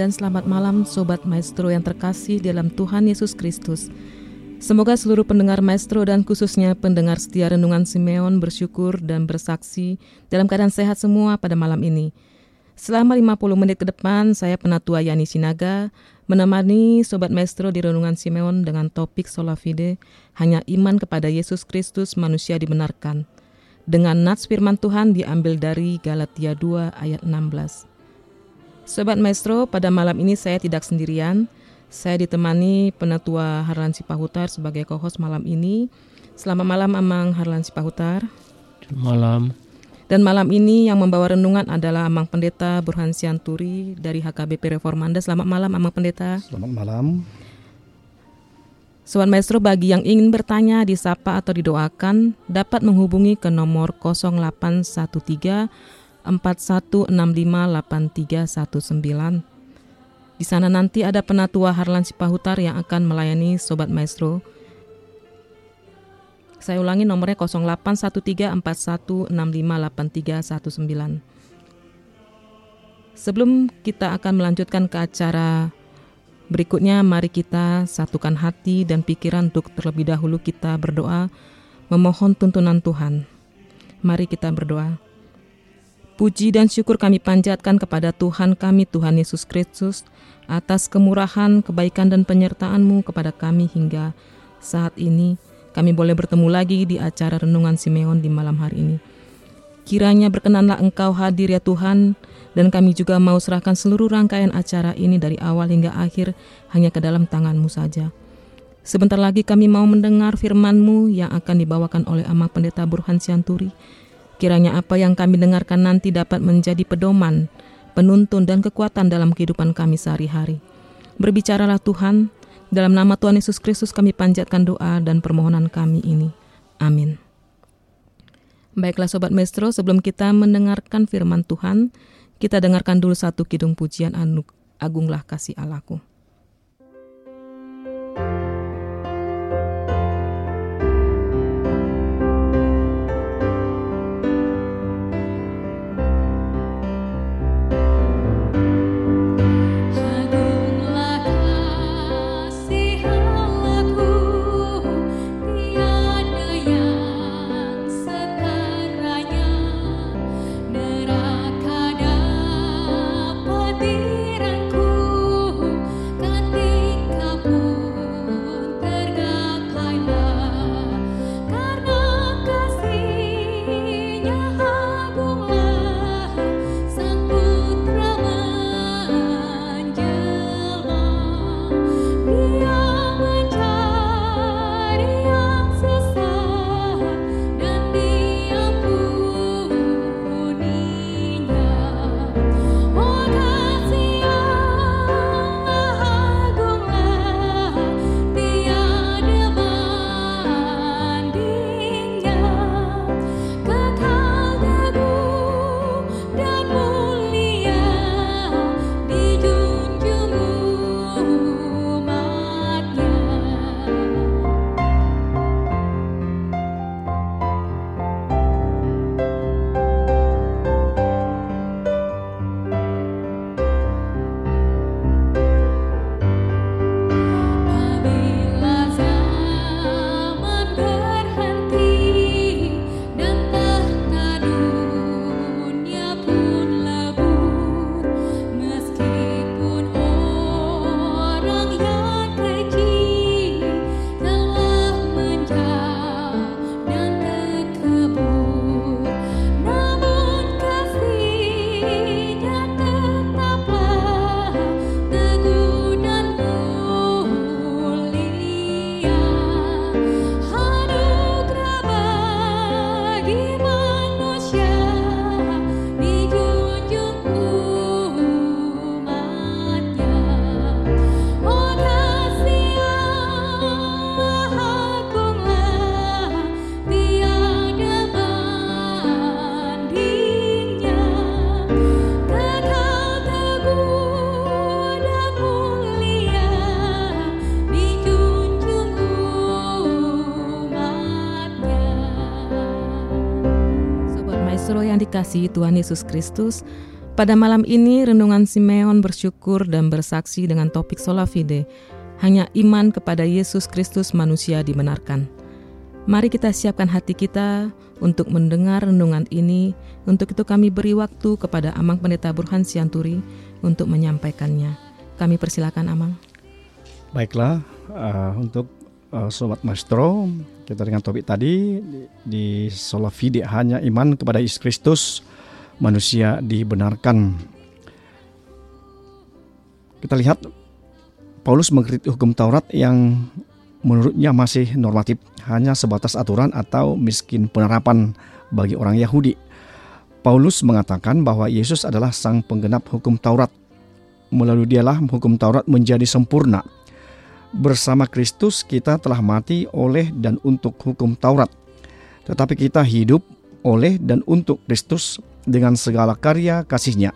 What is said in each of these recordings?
dan selamat malam Sobat Maestro yang terkasih dalam Tuhan Yesus Kristus. Semoga seluruh pendengar Maestro dan khususnya pendengar setia Renungan Simeon bersyukur dan bersaksi dalam keadaan sehat semua pada malam ini. Selama 50 menit ke depan, saya Penatua Yani Sinaga menemani Sobat Maestro di Renungan Simeon dengan topik Sola Fide, hanya iman kepada Yesus Kristus manusia dibenarkan. Dengan nats firman Tuhan diambil dari Galatia 2 ayat 16. Sobat Maestro, pada malam ini saya tidak sendirian. Saya ditemani Penatua Harlan Sipahutar sebagai co-host malam ini. Selamat malam Amang Harlan Sipahutar. Malam. Dan malam ini yang membawa renungan adalah Amang Pendeta Burhan Sianturi dari HKBP Reformanda. Selamat malam Amang Pendeta. Selamat malam. Sobat Maestro bagi yang ingin bertanya, disapa atau didoakan dapat menghubungi ke nomor 0813 41658319. Di sana nanti ada penatua Harlan Sipahutar yang akan melayani Sobat Maestro. Saya ulangi nomornya 081341658319. Sebelum kita akan melanjutkan ke acara berikutnya, mari kita satukan hati dan pikiran untuk terlebih dahulu kita berdoa memohon tuntunan Tuhan. Mari kita berdoa. Puji dan syukur kami panjatkan kepada Tuhan kami, Tuhan Yesus Kristus, atas kemurahan, kebaikan, dan penyertaan-Mu kepada kami hingga saat ini. Kami boleh bertemu lagi di acara Renungan Simeon di malam hari ini. Kiranya berkenanlah Engkau hadir ya Tuhan, dan kami juga mau serahkan seluruh rangkaian acara ini dari awal hingga akhir hanya ke dalam tangan-Mu saja. Sebentar lagi kami mau mendengar firman-Mu yang akan dibawakan oleh Amang Pendeta Burhan Sianturi, Kiranya apa yang kami dengarkan nanti dapat menjadi pedoman, penuntun dan kekuatan dalam kehidupan kami sehari-hari. Berbicaralah Tuhan, dalam nama Tuhan Yesus Kristus kami panjatkan doa dan permohonan kami ini. Amin. Baiklah Sobat Maestro, sebelum kita mendengarkan firman Tuhan, kita dengarkan dulu satu kidung pujian anu Agunglah Kasih Allahku. Saudara yang dikasihi Tuhan Yesus Kristus, pada malam ini renungan Simeon bersyukur dan bersaksi dengan topik sola fide. Hanya iman kepada Yesus Kristus manusia dibenarkan. Mari kita siapkan hati kita untuk mendengar renungan ini. Untuk itu kami beri waktu kepada Amang Pendeta Burhan Sianturi untuk menyampaikannya. Kami persilakan Amang. Baiklah, uh, untuk uh, Sobat Maestro, kita dengan topik tadi di, sola fide hanya iman kepada Yesus Kristus manusia dibenarkan. Kita lihat Paulus mengkritik hukum Taurat yang menurutnya masih normatif, hanya sebatas aturan atau miskin penerapan bagi orang Yahudi. Paulus mengatakan bahwa Yesus adalah sang penggenap hukum Taurat. Melalui dialah hukum Taurat menjadi sempurna bersama Kristus kita telah mati oleh dan untuk hukum Taurat. Tetapi kita hidup oleh dan untuk Kristus dengan segala karya kasihnya.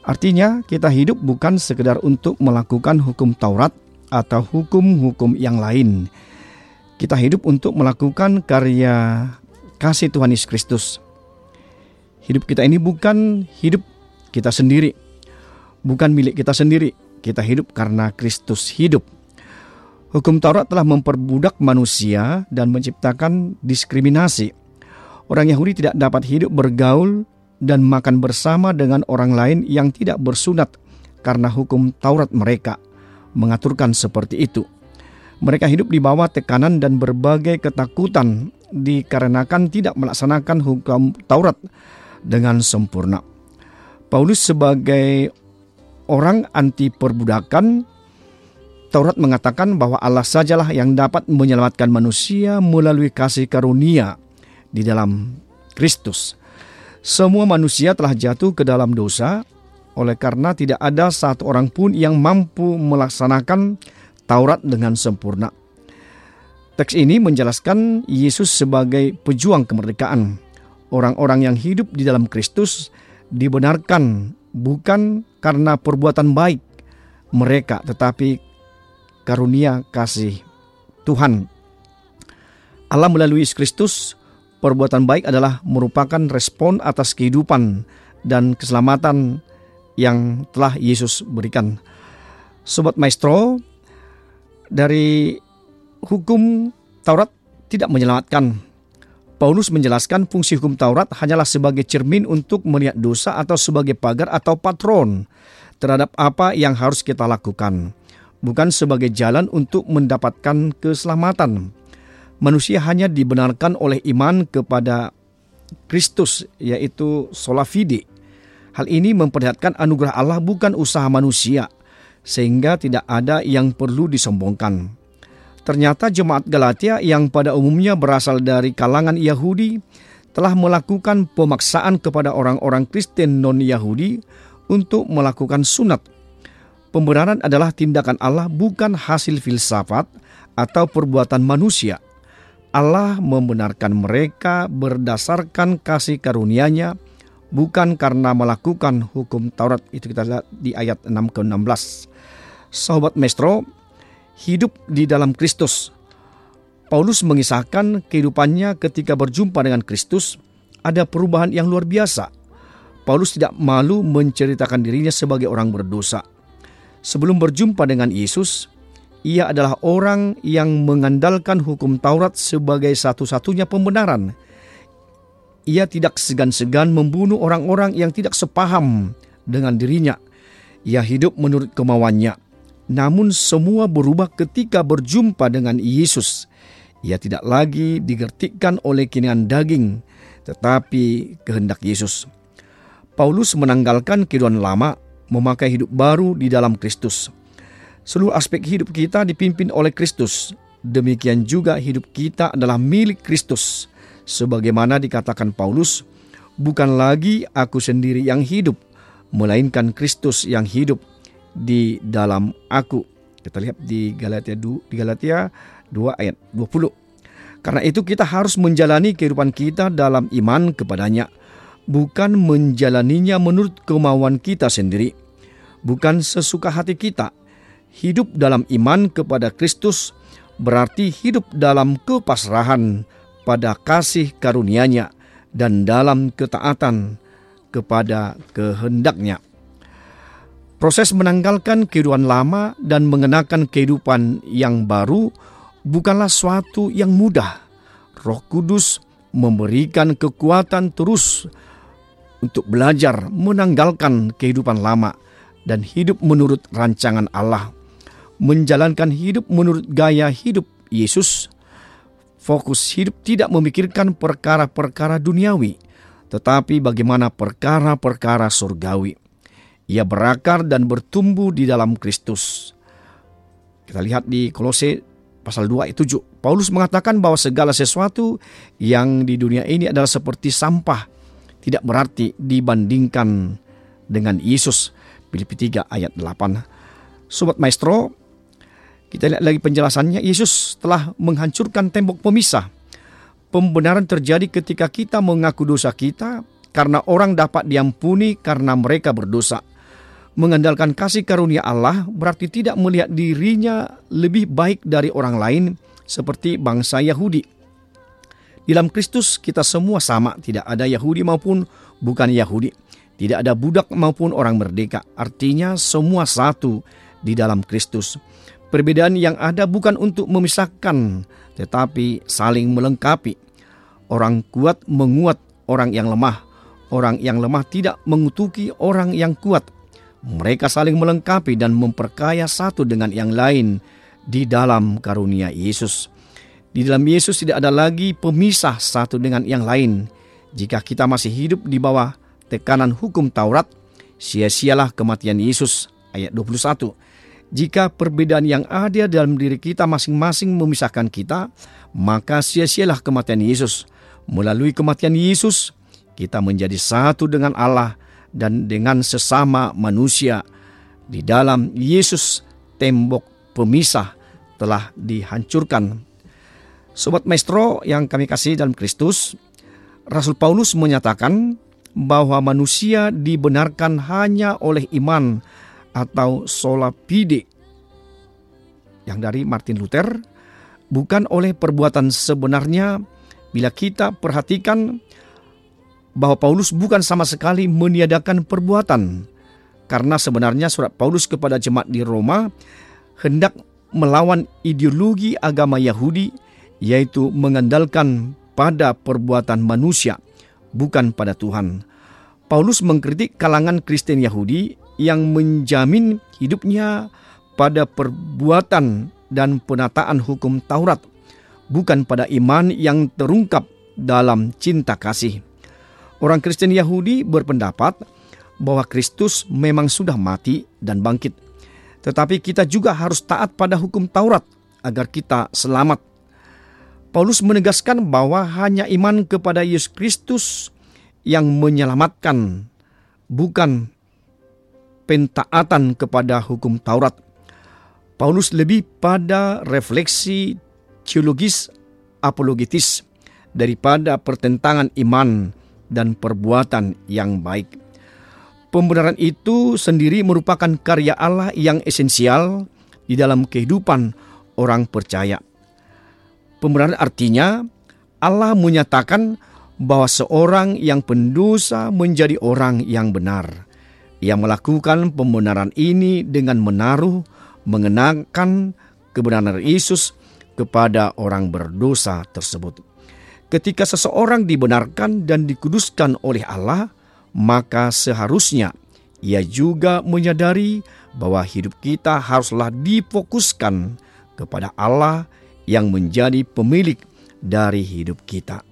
Artinya kita hidup bukan sekedar untuk melakukan hukum Taurat atau hukum-hukum yang lain. Kita hidup untuk melakukan karya kasih Tuhan Yesus Kristus. Hidup kita ini bukan hidup kita sendiri, bukan milik kita sendiri. Kita hidup karena Kristus hidup. Hukum Taurat telah memperbudak manusia dan menciptakan diskriminasi. Orang Yahudi tidak dapat hidup bergaul dan makan bersama dengan orang lain yang tidak bersunat karena hukum Taurat mereka mengaturkan seperti itu. Mereka hidup di bawah tekanan dan berbagai ketakutan dikarenakan tidak melaksanakan hukum Taurat dengan sempurna. Paulus sebagai orang anti perbudakan Taurat mengatakan bahwa Allah sajalah yang dapat menyelamatkan manusia melalui kasih karunia di dalam Kristus. Semua manusia telah jatuh ke dalam dosa, oleh karena tidak ada satu orang pun yang mampu melaksanakan Taurat dengan sempurna. Teks ini menjelaskan Yesus sebagai pejuang kemerdekaan. Orang-orang yang hidup di dalam Kristus dibenarkan bukan karena perbuatan baik mereka, tetapi karunia kasih Tuhan. Allah melalui Kristus, perbuatan baik adalah merupakan respon atas kehidupan dan keselamatan yang telah Yesus berikan. Sobat Maestro, dari hukum Taurat tidak menyelamatkan. Paulus menjelaskan fungsi hukum Taurat hanyalah sebagai cermin untuk melihat dosa atau sebagai pagar atau patron terhadap apa yang harus kita lakukan bukan sebagai jalan untuk mendapatkan keselamatan. Manusia hanya dibenarkan oleh iman kepada Kristus, yaitu sola fide. Hal ini memperlihatkan anugerah Allah bukan usaha manusia, sehingga tidak ada yang perlu disombongkan. Ternyata jemaat Galatia yang pada umumnya berasal dari kalangan Yahudi telah melakukan pemaksaan kepada orang-orang Kristen non-Yahudi untuk melakukan sunat Pembenaran adalah tindakan Allah bukan hasil filsafat atau perbuatan manusia. Allah membenarkan mereka berdasarkan kasih karunia-Nya bukan karena melakukan hukum Taurat. Itu kita lihat di ayat 6 ke 16. Sahabat Mestro, hidup di dalam Kristus. Paulus mengisahkan kehidupannya ketika berjumpa dengan Kristus ada perubahan yang luar biasa. Paulus tidak malu menceritakan dirinya sebagai orang berdosa Sebelum berjumpa dengan Yesus, ia adalah orang yang mengandalkan hukum Taurat sebagai satu-satunya pembenaran. Ia tidak segan-segan membunuh orang-orang yang tidak sepaham dengan dirinya. Ia hidup menurut kemauannya. Namun semua berubah ketika berjumpa dengan Yesus. Ia tidak lagi digertikkan oleh keinginan daging, tetapi kehendak Yesus. Paulus menanggalkan kehidupan lama memakai hidup baru di dalam Kristus. Seluruh aspek hidup kita dipimpin oleh Kristus. Demikian juga hidup kita adalah milik Kristus. Sebagaimana dikatakan Paulus, bukan lagi aku sendiri yang hidup, melainkan Kristus yang hidup di dalam aku. Kita lihat di Galatia 2, di Galatia 2 ayat 20. Karena itu kita harus menjalani kehidupan kita dalam iman kepadanya, bukan menjalaninya menurut kemauan kita sendiri bukan sesuka hati kita. Hidup dalam iman kepada Kristus berarti hidup dalam kepasrahan pada kasih karunia-Nya dan dalam ketaatan kepada kehendaknya. Proses menanggalkan kehidupan lama dan mengenakan kehidupan yang baru bukanlah suatu yang mudah. Roh Kudus memberikan kekuatan terus untuk belajar menanggalkan kehidupan lama dan hidup menurut rancangan Allah, menjalankan hidup menurut gaya hidup Yesus. Fokus hidup tidak memikirkan perkara-perkara duniawi, tetapi bagaimana perkara-perkara surgawi. Ia berakar dan bertumbuh di dalam Kristus. Kita lihat di Kolose pasal 2 ayat 7. Paulus mengatakan bahwa segala sesuatu yang di dunia ini adalah seperti sampah, tidak berarti dibandingkan dengan Yesus. Filipi 3 ayat 8. Sobat Maestro, kita lihat lagi penjelasannya. Yesus telah menghancurkan tembok pemisah. Pembenaran terjadi ketika kita mengaku dosa kita karena orang dapat diampuni karena mereka berdosa. Mengandalkan kasih karunia Allah berarti tidak melihat dirinya lebih baik dari orang lain seperti bangsa Yahudi. Dalam Kristus kita semua sama, tidak ada Yahudi maupun bukan Yahudi. Tidak ada budak maupun orang merdeka. Artinya semua satu di dalam Kristus. Perbedaan yang ada bukan untuk memisahkan, tetapi saling melengkapi. Orang kuat menguat orang yang lemah. Orang yang lemah tidak mengutuki orang yang kuat. Mereka saling melengkapi dan memperkaya satu dengan yang lain di dalam karunia Yesus. Di dalam Yesus tidak ada lagi pemisah satu dengan yang lain. Jika kita masih hidup di bawah tekanan hukum Taurat, sia-sialah kematian Yesus. Ayat 21. Jika perbedaan yang ada dalam diri kita masing-masing memisahkan kita, maka sia-sialah kematian Yesus. Melalui kematian Yesus, kita menjadi satu dengan Allah dan dengan sesama manusia. Di dalam Yesus, tembok pemisah telah dihancurkan. Sobat Maestro yang kami kasih dalam Kristus, Rasul Paulus menyatakan bahwa manusia dibenarkan hanya oleh iman atau sola fide yang dari Martin Luther bukan oleh perbuatan sebenarnya bila kita perhatikan bahwa Paulus bukan sama sekali meniadakan perbuatan. Karena sebenarnya surat Paulus kepada jemaat di Roma hendak melawan ideologi agama Yahudi yaitu mengandalkan pada perbuatan manusia bukan pada Tuhan. Paulus mengkritik kalangan Kristen Yahudi yang menjamin hidupnya pada perbuatan dan penataan hukum Taurat, bukan pada iman yang terungkap dalam cinta kasih. Orang Kristen Yahudi berpendapat bahwa Kristus memang sudah mati dan bangkit, tetapi kita juga harus taat pada hukum Taurat agar kita selamat. Paulus menegaskan bahwa hanya iman kepada Yesus Kristus yang menyelamatkan, bukan pentaatan kepada hukum Taurat. Paulus lebih pada refleksi teologis apologetis daripada pertentangan iman dan perbuatan yang baik. Pembenaran itu sendiri merupakan karya Allah yang esensial di dalam kehidupan orang percaya. Pembenaran artinya Allah menyatakan bahwa seorang yang pendosa menjadi orang yang benar. Ia melakukan pembenaran ini dengan menaruh, mengenakan kebenaran Yesus kepada orang berdosa tersebut. Ketika seseorang dibenarkan dan dikuduskan oleh Allah, maka seharusnya ia juga menyadari bahwa hidup kita haruslah difokuskan kepada Allah yang menjadi pemilik dari hidup kita.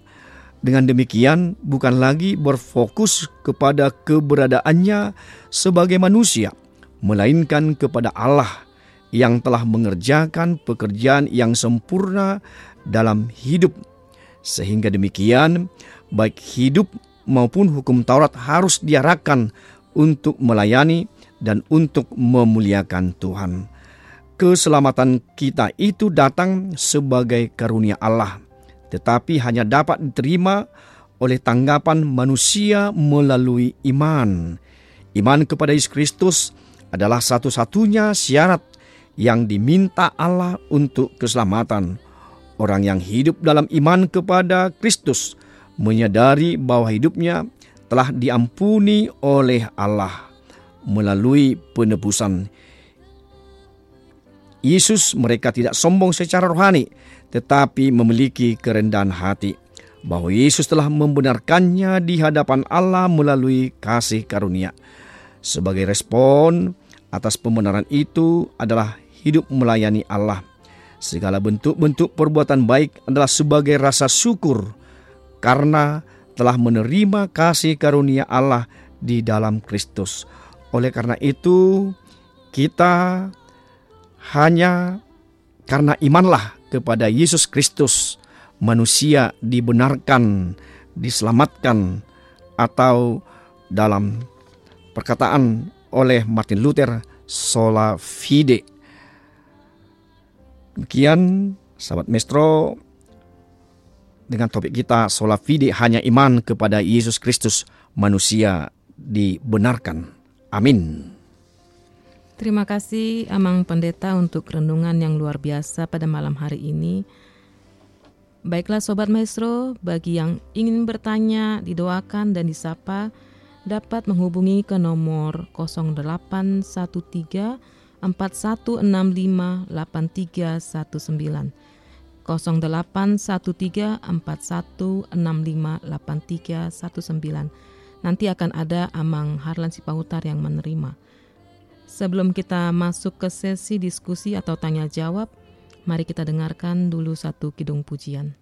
Dengan demikian, bukan lagi berfokus kepada keberadaannya sebagai manusia, melainkan kepada Allah yang telah mengerjakan pekerjaan yang sempurna dalam hidup. Sehingga demikian, baik hidup maupun hukum Taurat harus diarahkan untuk melayani dan untuk memuliakan Tuhan. Keselamatan kita itu datang sebagai karunia Allah tetapi hanya dapat diterima oleh tanggapan manusia melalui iman. Iman kepada Yesus Kristus adalah satu-satunya syarat yang diminta Allah untuk keselamatan. Orang yang hidup dalam iman kepada Kristus menyadari bahwa hidupnya telah diampuni oleh Allah melalui penebusan. Yesus mereka tidak sombong secara rohani, tetapi memiliki kerendahan hati bahwa Yesus telah membenarkannya di hadapan Allah melalui kasih karunia. Sebagai respon atas pembenaran itu adalah hidup melayani Allah. Segala bentuk-bentuk perbuatan baik adalah sebagai rasa syukur karena telah menerima kasih karunia Allah di dalam Kristus. Oleh karena itu, kita hanya karena imanlah kepada Yesus Kristus, manusia dibenarkan, diselamatkan, atau dalam perkataan oleh Martin Luther, sola fide. Demikian, sahabat Mestro, dengan topik kita sola fide hanya iman kepada Yesus Kristus manusia dibenarkan. Amin. Terima kasih Amang Pendeta untuk renungan yang luar biasa pada malam hari ini. Baiklah Sobat Maestro, bagi yang ingin bertanya, didoakan dan disapa, dapat menghubungi ke nomor 0813 4165 8319 081341658319. Nanti akan ada Amang Harlan Sipahutar yang menerima. Sebelum kita masuk ke sesi diskusi atau tanya jawab, mari kita dengarkan dulu satu kidung pujian.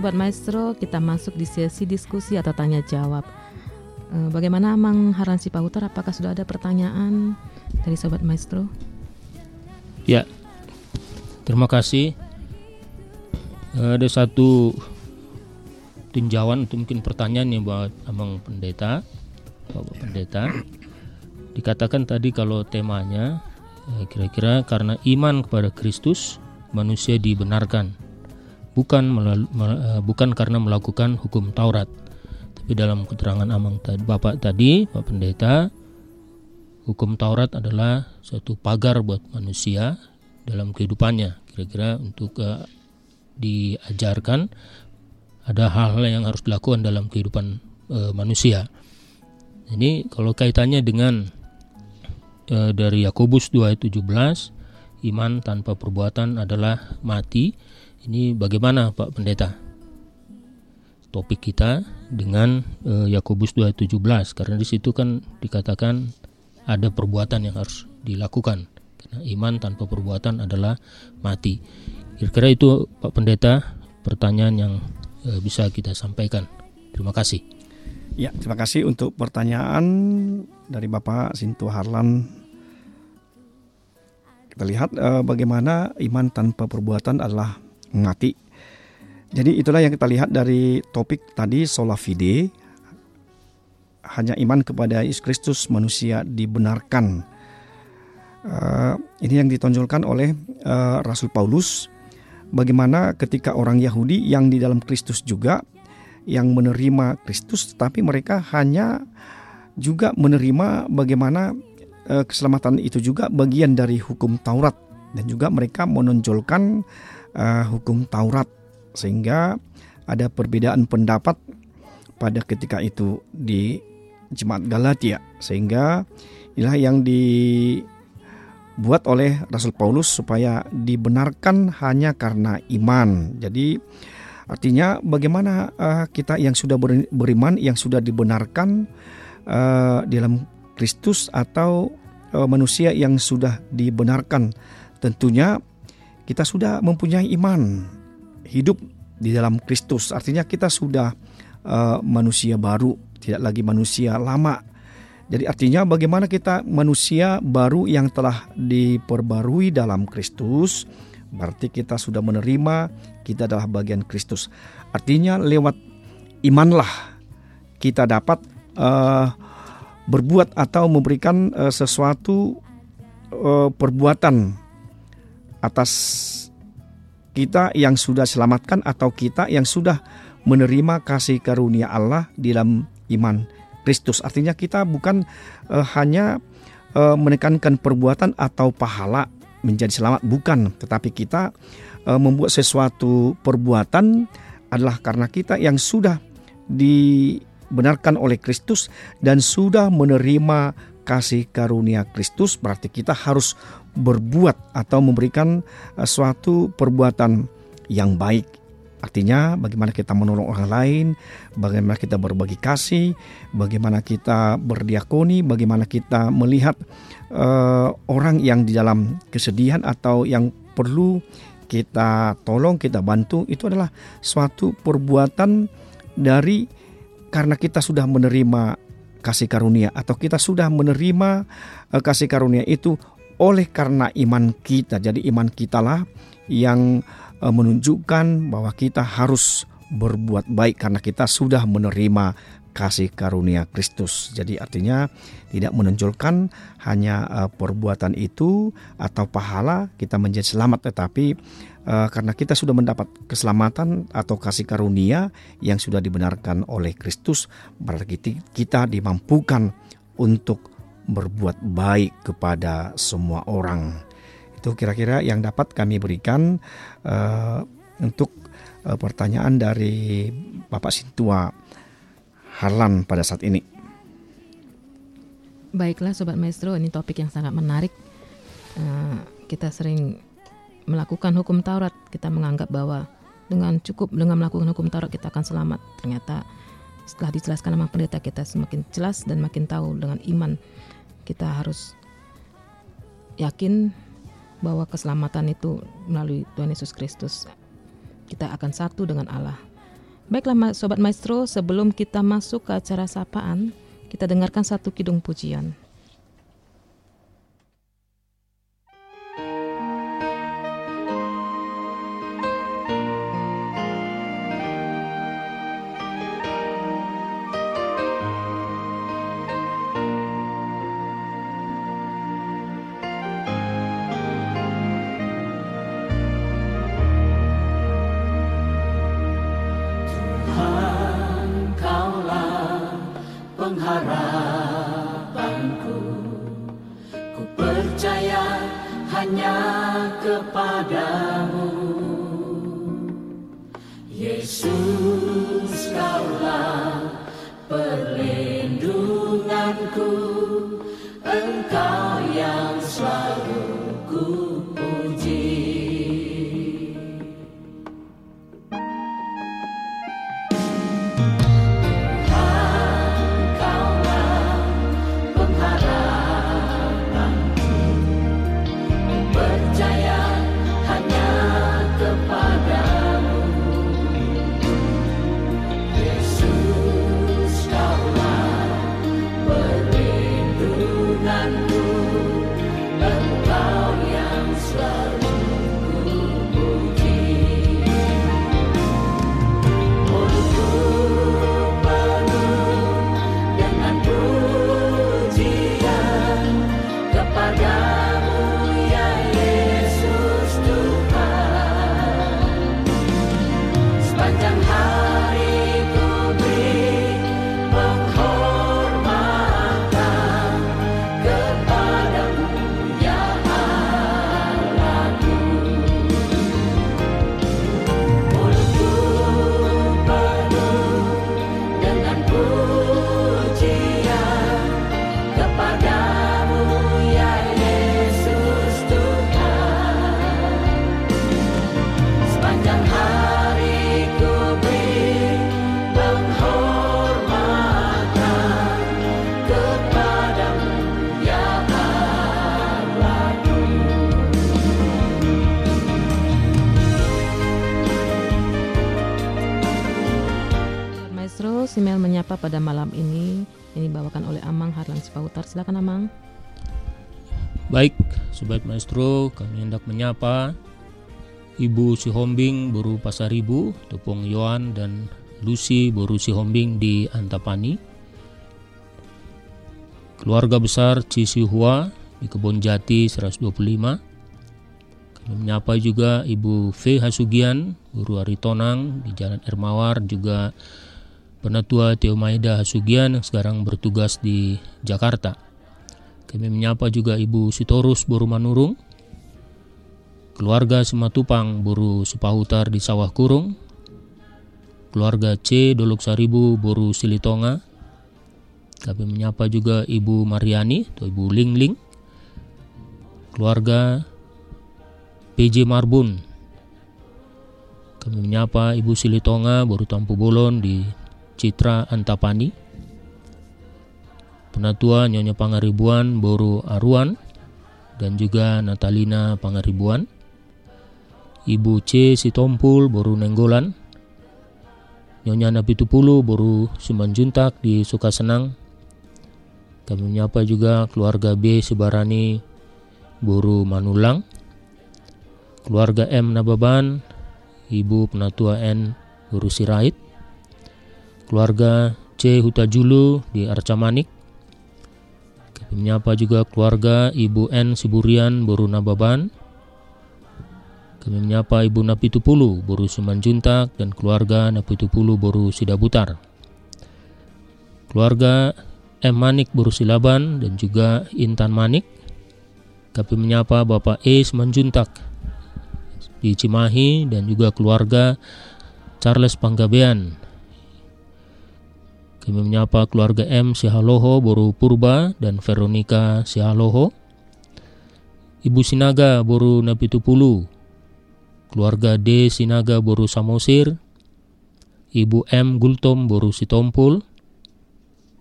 Sobat Maestro, kita masuk di sesi diskusi atau tanya jawab. Eh, bagaimana Mang Haran Sipahutar, apakah sudah ada pertanyaan dari Sobat Maestro? Ya, terima kasih. Ada satu tinjauan untuk mungkin pertanyaan yang buat Amang Pendeta, Bapak Pendeta. Dikatakan tadi kalau temanya eh, kira-kira karena iman kepada Kristus manusia dibenarkan, bukan melalu, eh, bukan karena melakukan hukum Taurat. Tapi dalam keterangan Amang tadi, Bapak tadi, Bapak Pendeta, hukum Taurat adalah suatu pagar buat manusia dalam kehidupannya. Kira-kira untuk uh, diajarkan ada hal-hal yang harus dilakukan dalam kehidupan uh, manusia. Ini kalau kaitannya dengan uh, dari Yakobus 2 ayat 17, iman tanpa perbuatan adalah mati. Ini bagaimana Pak Pendeta? Topik kita dengan Yakobus uh, 2 ayat 17 karena di situ kan dikatakan ada perbuatan yang harus dilakukan. Karena iman tanpa perbuatan adalah mati. Kira-kira itu Pak Pendeta pertanyaan yang e, bisa kita sampaikan. Terima kasih. Ya, terima kasih untuk pertanyaan dari Bapak Sintu Harlan. Kita lihat e, bagaimana iman tanpa perbuatan adalah mati. Jadi itulah yang kita lihat dari topik tadi sola fide. Hanya iman kepada Yesus Kristus manusia dibenarkan. Uh, ini yang ditonjolkan oleh uh, Rasul Paulus bagaimana ketika orang Yahudi yang di dalam Kristus juga yang menerima Kristus tetapi mereka hanya juga menerima bagaimana uh, keselamatan itu juga bagian dari hukum Taurat dan juga mereka menonjolkan hukum Taurat sehingga ada perbedaan pendapat pada ketika itu di jemaat Galatia sehingga inilah yang di dibuat oleh Rasul Paulus supaya dibenarkan hanya karena iman. Jadi artinya bagaimana uh, kita yang sudah beriman yang sudah dibenarkan uh, dalam Kristus atau uh, manusia yang sudah dibenarkan tentunya kita sudah mempunyai iman hidup di dalam Kristus. Artinya kita sudah uh, manusia baru, tidak lagi manusia lama jadi artinya bagaimana kita manusia baru yang telah diperbarui dalam Kristus, berarti kita sudah menerima kita adalah bagian Kristus. Artinya lewat imanlah kita dapat uh, berbuat atau memberikan uh, sesuatu uh, perbuatan atas kita yang sudah selamatkan atau kita yang sudah menerima kasih karunia Allah dalam iman Kristus. Artinya kita bukan uh, hanya uh, menekankan perbuatan atau pahala menjadi selamat, bukan, tetapi kita uh, membuat sesuatu perbuatan adalah karena kita yang sudah dibenarkan oleh Kristus dan sudah menerima kasih karunia Kristus. Berarti kita harus berbuat atau memberikan suatu perbuatan yang baik. Artinya bagaimana kita menolong orang lain, bagaimana kita berbagi kasih, bagaimana kita berdiakoni, bagaimana kita melihat uh, orang yang di dalam kesedihan atau yang perlu kita tolong, kita bantu, itu adalah suatu perbuatan dari karena kita sudah menerima kasih karunia atau kita sudah menerima uh, kasih karunia itu oleh karena iman kita. Jadi iman kitalah yang Eh, menunjukkan bahwa kita harus berbuat baik karena kita sudah menerima kasih karunia Kristus. Jadi artinya tidak menonjolkan hanya uh, perbuatan itu atau pahala kita menjadi selamat tetapi uh, karena kita sudah mendapat keselamatan atau kasih karunia yang sudah dibenarkan oleh Kristus berarti kita dimampukan untuk berbuat baik kepada semua orang. Itu kira-kira yang dapat kami berikan uh, untuk uh, pertanyaan dari Bapak Sintua Harlan pada saat ini. Baiklah Sobat Maestro, ini topik yang sangat menarik. Uh, kita sering melakukan hukum Taurat, kita menganggap bahwa dengan cukup dengan melakukan hukum Taurat kita akan selamat. Ternyata setelah dijelaskan sama pendeta kita semakin jelas dan makin tahu dengan iman kita harus yakin bahwa keselamatan itu melalui Tuhan Yesus Kristus. kita akan satu dengan Allah. Baiklah Sobat Maestro, sebelum kita masuk ke acara sapaan, kita dengarkan satu kidung pujian. Simel menyapa pada malam ini ini dibawakan oleh Amang Harlan Sipautar. Silakan Amang. Baik, Sobat Maestro, kami hendak menyapa Ibu Sihombing Buru Pasaribu, Tepung Yohan dan Lucy Buru Sihombing di Antapani. Keluarga besar Cisihua di Kebon Jati 125. Kami menyapa juga Ibu V Hasugian, Guru Aritonang di Jalan Ermawar juga Penatua Teo Maeda Hasugian yang sekarang bertugas di Jakarta. Kami menyapa juga Ibu Sitorus Boru Manurung, keluarga Sematupang Boru Supahutar di Sawah Kurung, keluarga C Dolok Saribu Boru Silitonga. Kami menyapa juga Ibu Mariani atau Ibu Lingling, keluarga PJ Marbun. Kami menyapa Ibu Silitonga Boru Tampu Bolon di Citra Antapani, Penatua Nyonya Pangaribuan Boru Aruan, dan juga Natalina Pangaribuan, Ibu C. Sitompul Boru Nenggolan, Nyonya Napitupulu Boru Sumanjuntak di Sukasenang, kami menyapa juga keluarga B. Sebarani Boru Manulang, keluarga M. Nababan, Ibu Penatua N. Boru Sirait, keluarga C. Hutajulu di Arcamanik. Kami menyapa juga keluarga Ibu N. Siburian Boru Nababan. Kami menyapa Ibu Napitupulu Boru Sumanjuntak dan keluarga Napitupulu Boru Sidabutar. Keluarga M. Manik Boru Silaban dan juga Intan Manik. Kami menyapa Bapak E. Simanjuntak di Cimahi dan juga keluarga Charles Panggabean kami menyapa keluarga M. Sihaloho, Boru Purba, dan Veronica Sihaloho. Ibu Sinaga, Boru Napitupulu. Keluarga D. Sinaga, Boru Samosir. Ibu M. Gultom, Boru Sitompul.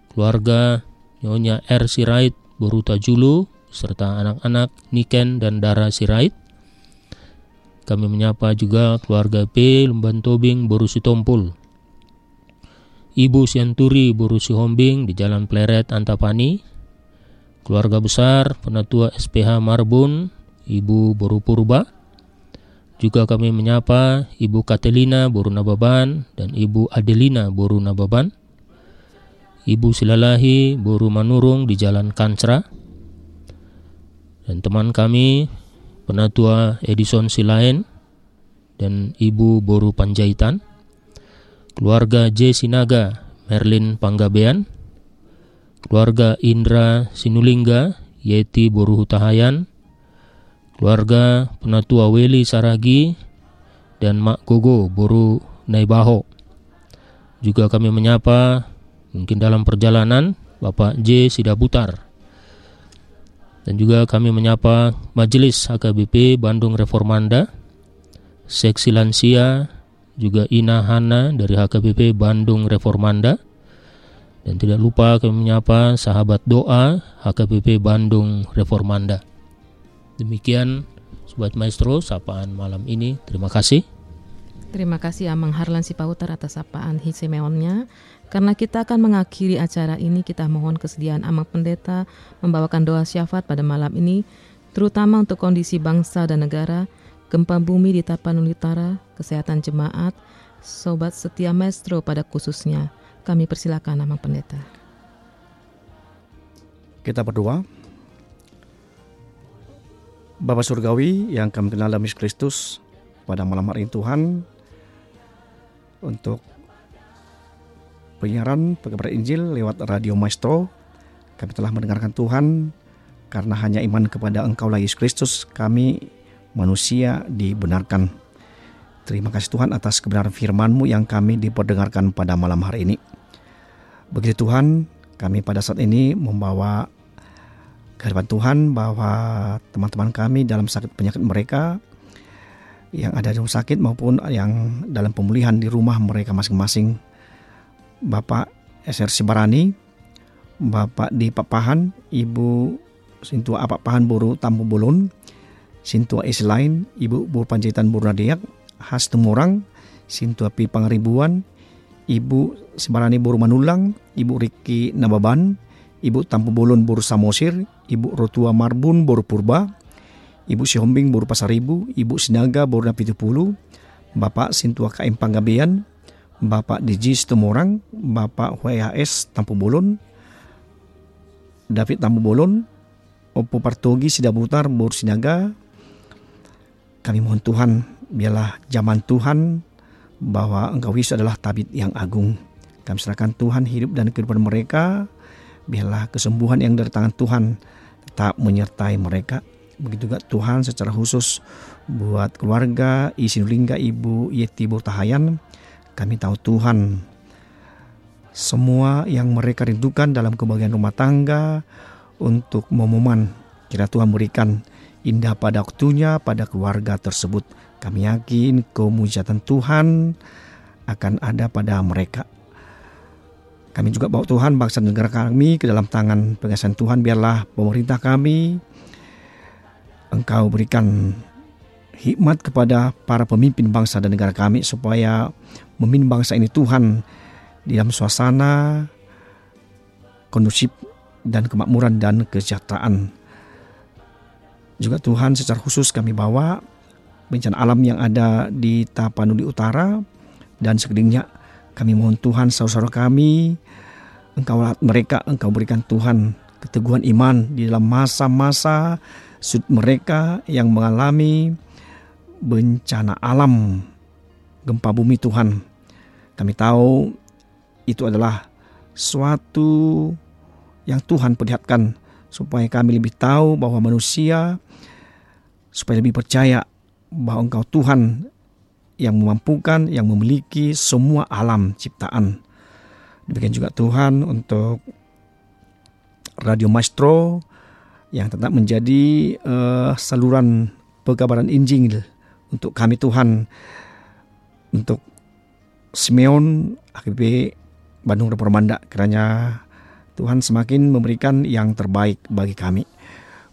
Keluarga Nyonya R. Sirait, Boru Tajulu, serta anak-anak Niken dan Dara Sirait. kami menyapa juga keluarga P Lumban Tobing Borusi Tompul. Ibu Sianturi Borusi Hombing di Jalan Pleret Antapani. Keluarga besar Penatua SPH Marbun, Ibu Boru Purba. Juga kami menyapa Ibu Katelina Boru Nababan dan Ibu Adelina Boru Nababan. Ibu Silalahi Boru Manurung di Jalan Kancra. Dan teman kami Penatua Edison Silain dan Ibu Boru Panjaitan, keluarga J. Sinaga Merlin Panggabean, keluarga Indra Sinulingga Yeti Boru Hutahayan, keluarga Penatua Weli Saragi, dan Mak Gogo Boru Naibaho. Juga kami menyapa mungkin dalam perjalanan Bapak J. Sidabutar dan juga kami menyapa Majelis HKBP Bandung Reformanda, Seksi Lansia, juga Ina Hana dari HKBP Bandung Reformanda, dan tidak lupa kami menyapa sahabat doa HKBP Bandung Reformanda. Demikian Sobat Maestro, sapaan malam ini. Terima kasih. Terima kasih Amang Harlan Sipautar atas sapaan Hisemeonnya. Karena kita akan mengakhiri acara ini, kita mohon kesediaan Amang Pendeta membawakan doa syafaat pada malam ini, terutama untuk kondisi bangsa dan negara, gempa bumi di Tapanuli Utara, kesehatan jemaat, sobat setia maestro pada khususnya. Kami persilakan Amang Pendeta. Kita berdoa. Bapak Surgawi yang kami kenal dalam Kristus, pada malam hari ini Tuhan, untuk penyiaran pengabar Injil lewat Radio Maestro. Kami telah mendengarkan Tuhan karena hanya iman kepada Engkau lah Yesus Kristus kami manusia dibenarkan. Terima kasih Tuhan atas kebenaran firman-Mu yang kami diperdengarkan pada malam hari ini. Begitu Tuhan, kami pada saat ini membawa kehadiran Tuhan bahwa teman-teman kami dalam sakit penyakit mereka yang ada di rumah sakit maupun yang dalam pemulihan di rumah mereka masing-masing Bapak SR Sibarani, Bapak di Papahan, Ibu Sintua Apapahan Buru Tampu Bulun, Sintua Islain, Ibu Buru Panjaitan Buru Nadiak, Has Temurang, Sintua Pi Pangaribuan, Ibu Sibarani Buru Manulang, Ibu Riki Nababan, Ibu Tampu Bulun Buru Samosir, Ibu Rotua Marbun Buru Purba, Ibu Sihombing Buru Pasaribu, Ibu Sinaga Buru Napitupulu, Bapak Sintua Kaim Panggabean, Bapak Diji Situmorang, Bapak WHS Tampu Bolon, David Tampu Bolon, Opo Partogi Sidabutar Bur Sinaga. Kami mohon Tuhan, biarlah zaman Tuhan bahwa Engkau Yesus adalah tabit yang agung. Kami serahkan Tuhan hidup dan kehidupan mereka. Biarlah kesembuhan yang dari tangan Tuhan tetap menyertai mereka. Begitu juga Tuhan secara khusus buat keluarga Isinulingga Ibu Yeti Burtahayan kami tahu Tuhan semua yang mereka rindukan dalam kebahagiaan rumah tangga untuk momen kira Tuhan berikan indah pada waktunya pada keluarga tersebut. Kami yakin kemujatan Tuhan akan ada pada mereka. Kami juga bawa Tuhan bangsa negara kami ke dalam tangan pengasahan Tuhan. Biarlah pemerintah kami Engkau berikan hikmat kepada para pemimpin bangsa dan negara kami supaya memimpin bangsa ini Tuhan di dalam suasana kondusif dan kemakmuran dan kesejahteraan. Juga Tuhan secara khusus kami bawa bencana alam yang ada di Tapanuli Utara dan sekelilingnya. Kami mohon Tuhan saudara-saudara kami, Engkau mereka, Engkau berikan Tuhan keteguhan iman di dalam masa-masa mereka yang mengalami bencana alam, gempa bumi Tuhan. Kami tahu itu adalah suatu yang Tuhan perlihatkan supaya kami lebih tahu bahwa manusia supaya lebih percaya bahwa Engkau Tuhan yang memampukan, yang memiliki semua alam ciptaan. Demikian juga Tuhan untuk Radio Maestro yang tetap menjadi uh, saluran pekabaran Injil untuk kami Tuhan untuk Simeon AKBP Bandung Reformanda kiranya Tuhan semakin memberikan yang terbaik bagi kami.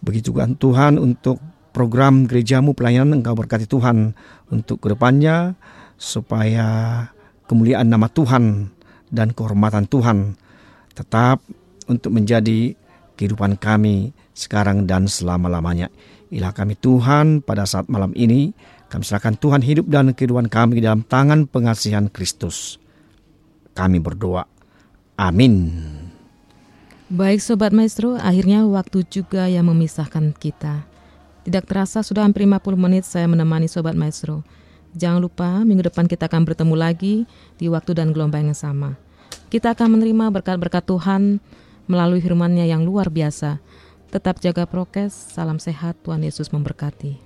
Begitu juga Tuhan untuk program gerejamu pelayanan engkau berkati Tuhan untuk ke depannya supaya kemuliaan nama Tuhan dan kehormatan Tuhan tetap untuk menjadi kehidupan kami sekarang dan selama-lamanya. Ilah kami Tuhan pada saat malam ini, kami serahkan Tuhan hidup dan kehidupan kami dalam tangan pengasihan Kristus. Kami berdoa. Amin. Baik Sobat Maestro, akhirnya waktu juga yang memisahkan kita. Tidak terasa sudah hampir 50 menit saya menemani Sobat Maestro. Jangan lupa minggu depan kita akan bertemu lagi di waktu dan gelombang yang sama. Kita akan menerima berkat-berkat Tuhan melalui firman-Nya yang luar biasa. Tetap jaga prokes, salam sehat, Tuhan Yesus memberkati.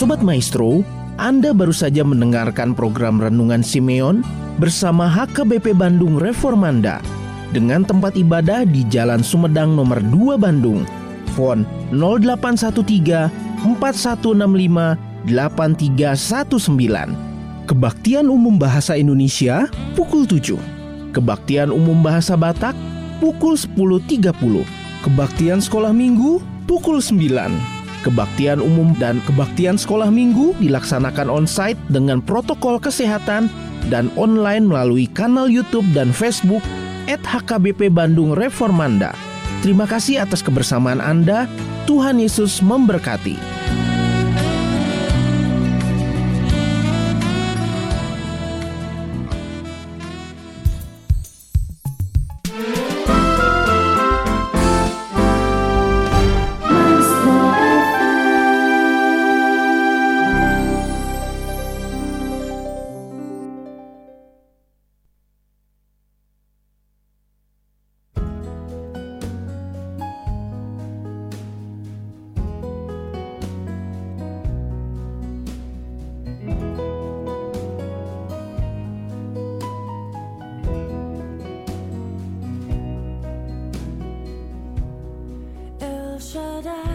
Sobat Maestro, Anda baru saja mendengarkan program Renungan Simeon bersama HKBP Bandung Reformanda dengan tempat ibadah di Jalan Sumedang nomor 2 Bandung. Fon 0813 4165 8319. Kebaktian Umum Bahasa Indonesia pukul 7. Kebaktian Umum Bahasa Batak pukul 10.30. Kebaktian Sekolah Minggu pukul 9 Kebaktian umum dan kebaktian sekolah minggu dilaksanakan on-site dengan protokol kesehatan dan online melalui kanal YouTube dan Facebook at HKBP Bandung Reformanda. Terima kasih atas kebersamaan Anda. Tuhan Yesus memberkati. da da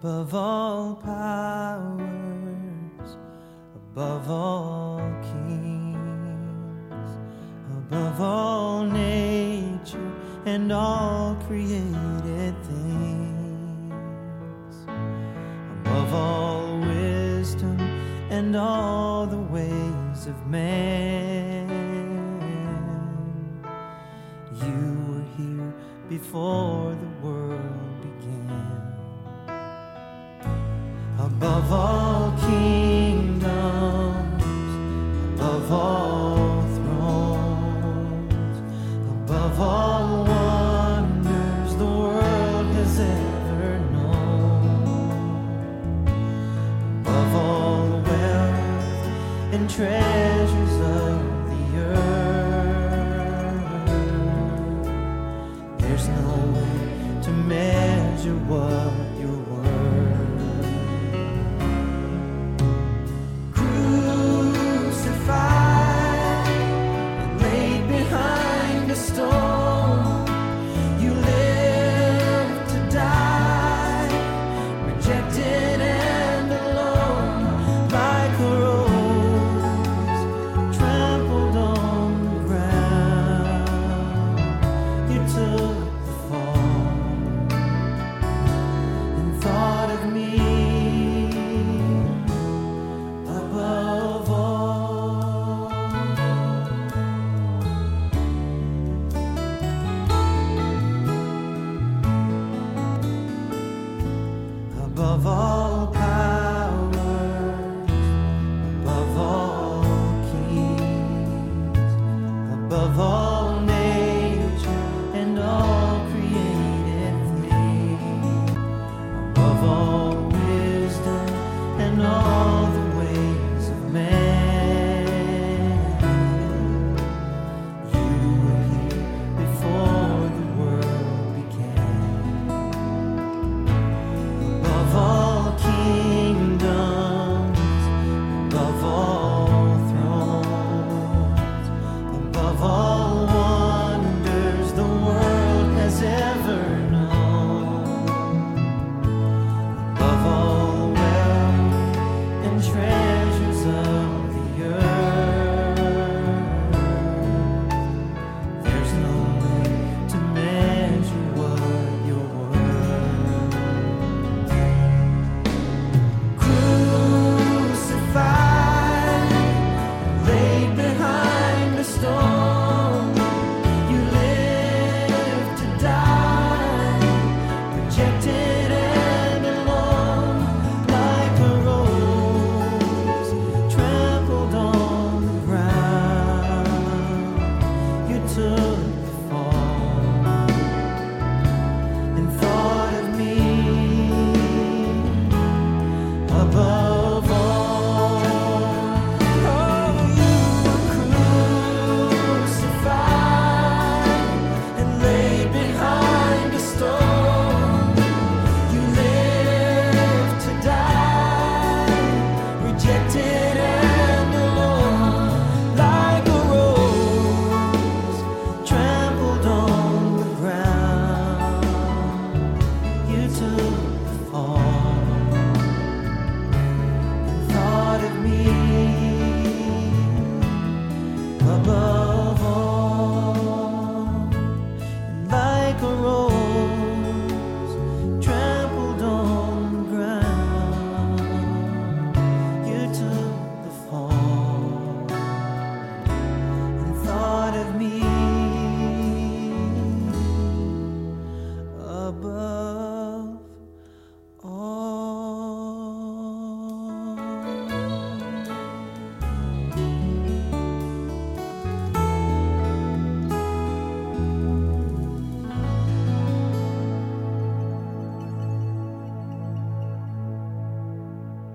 above all powers, above all kings, above all nature and all created things, above all wisdom and all the ways of man. You were here before of all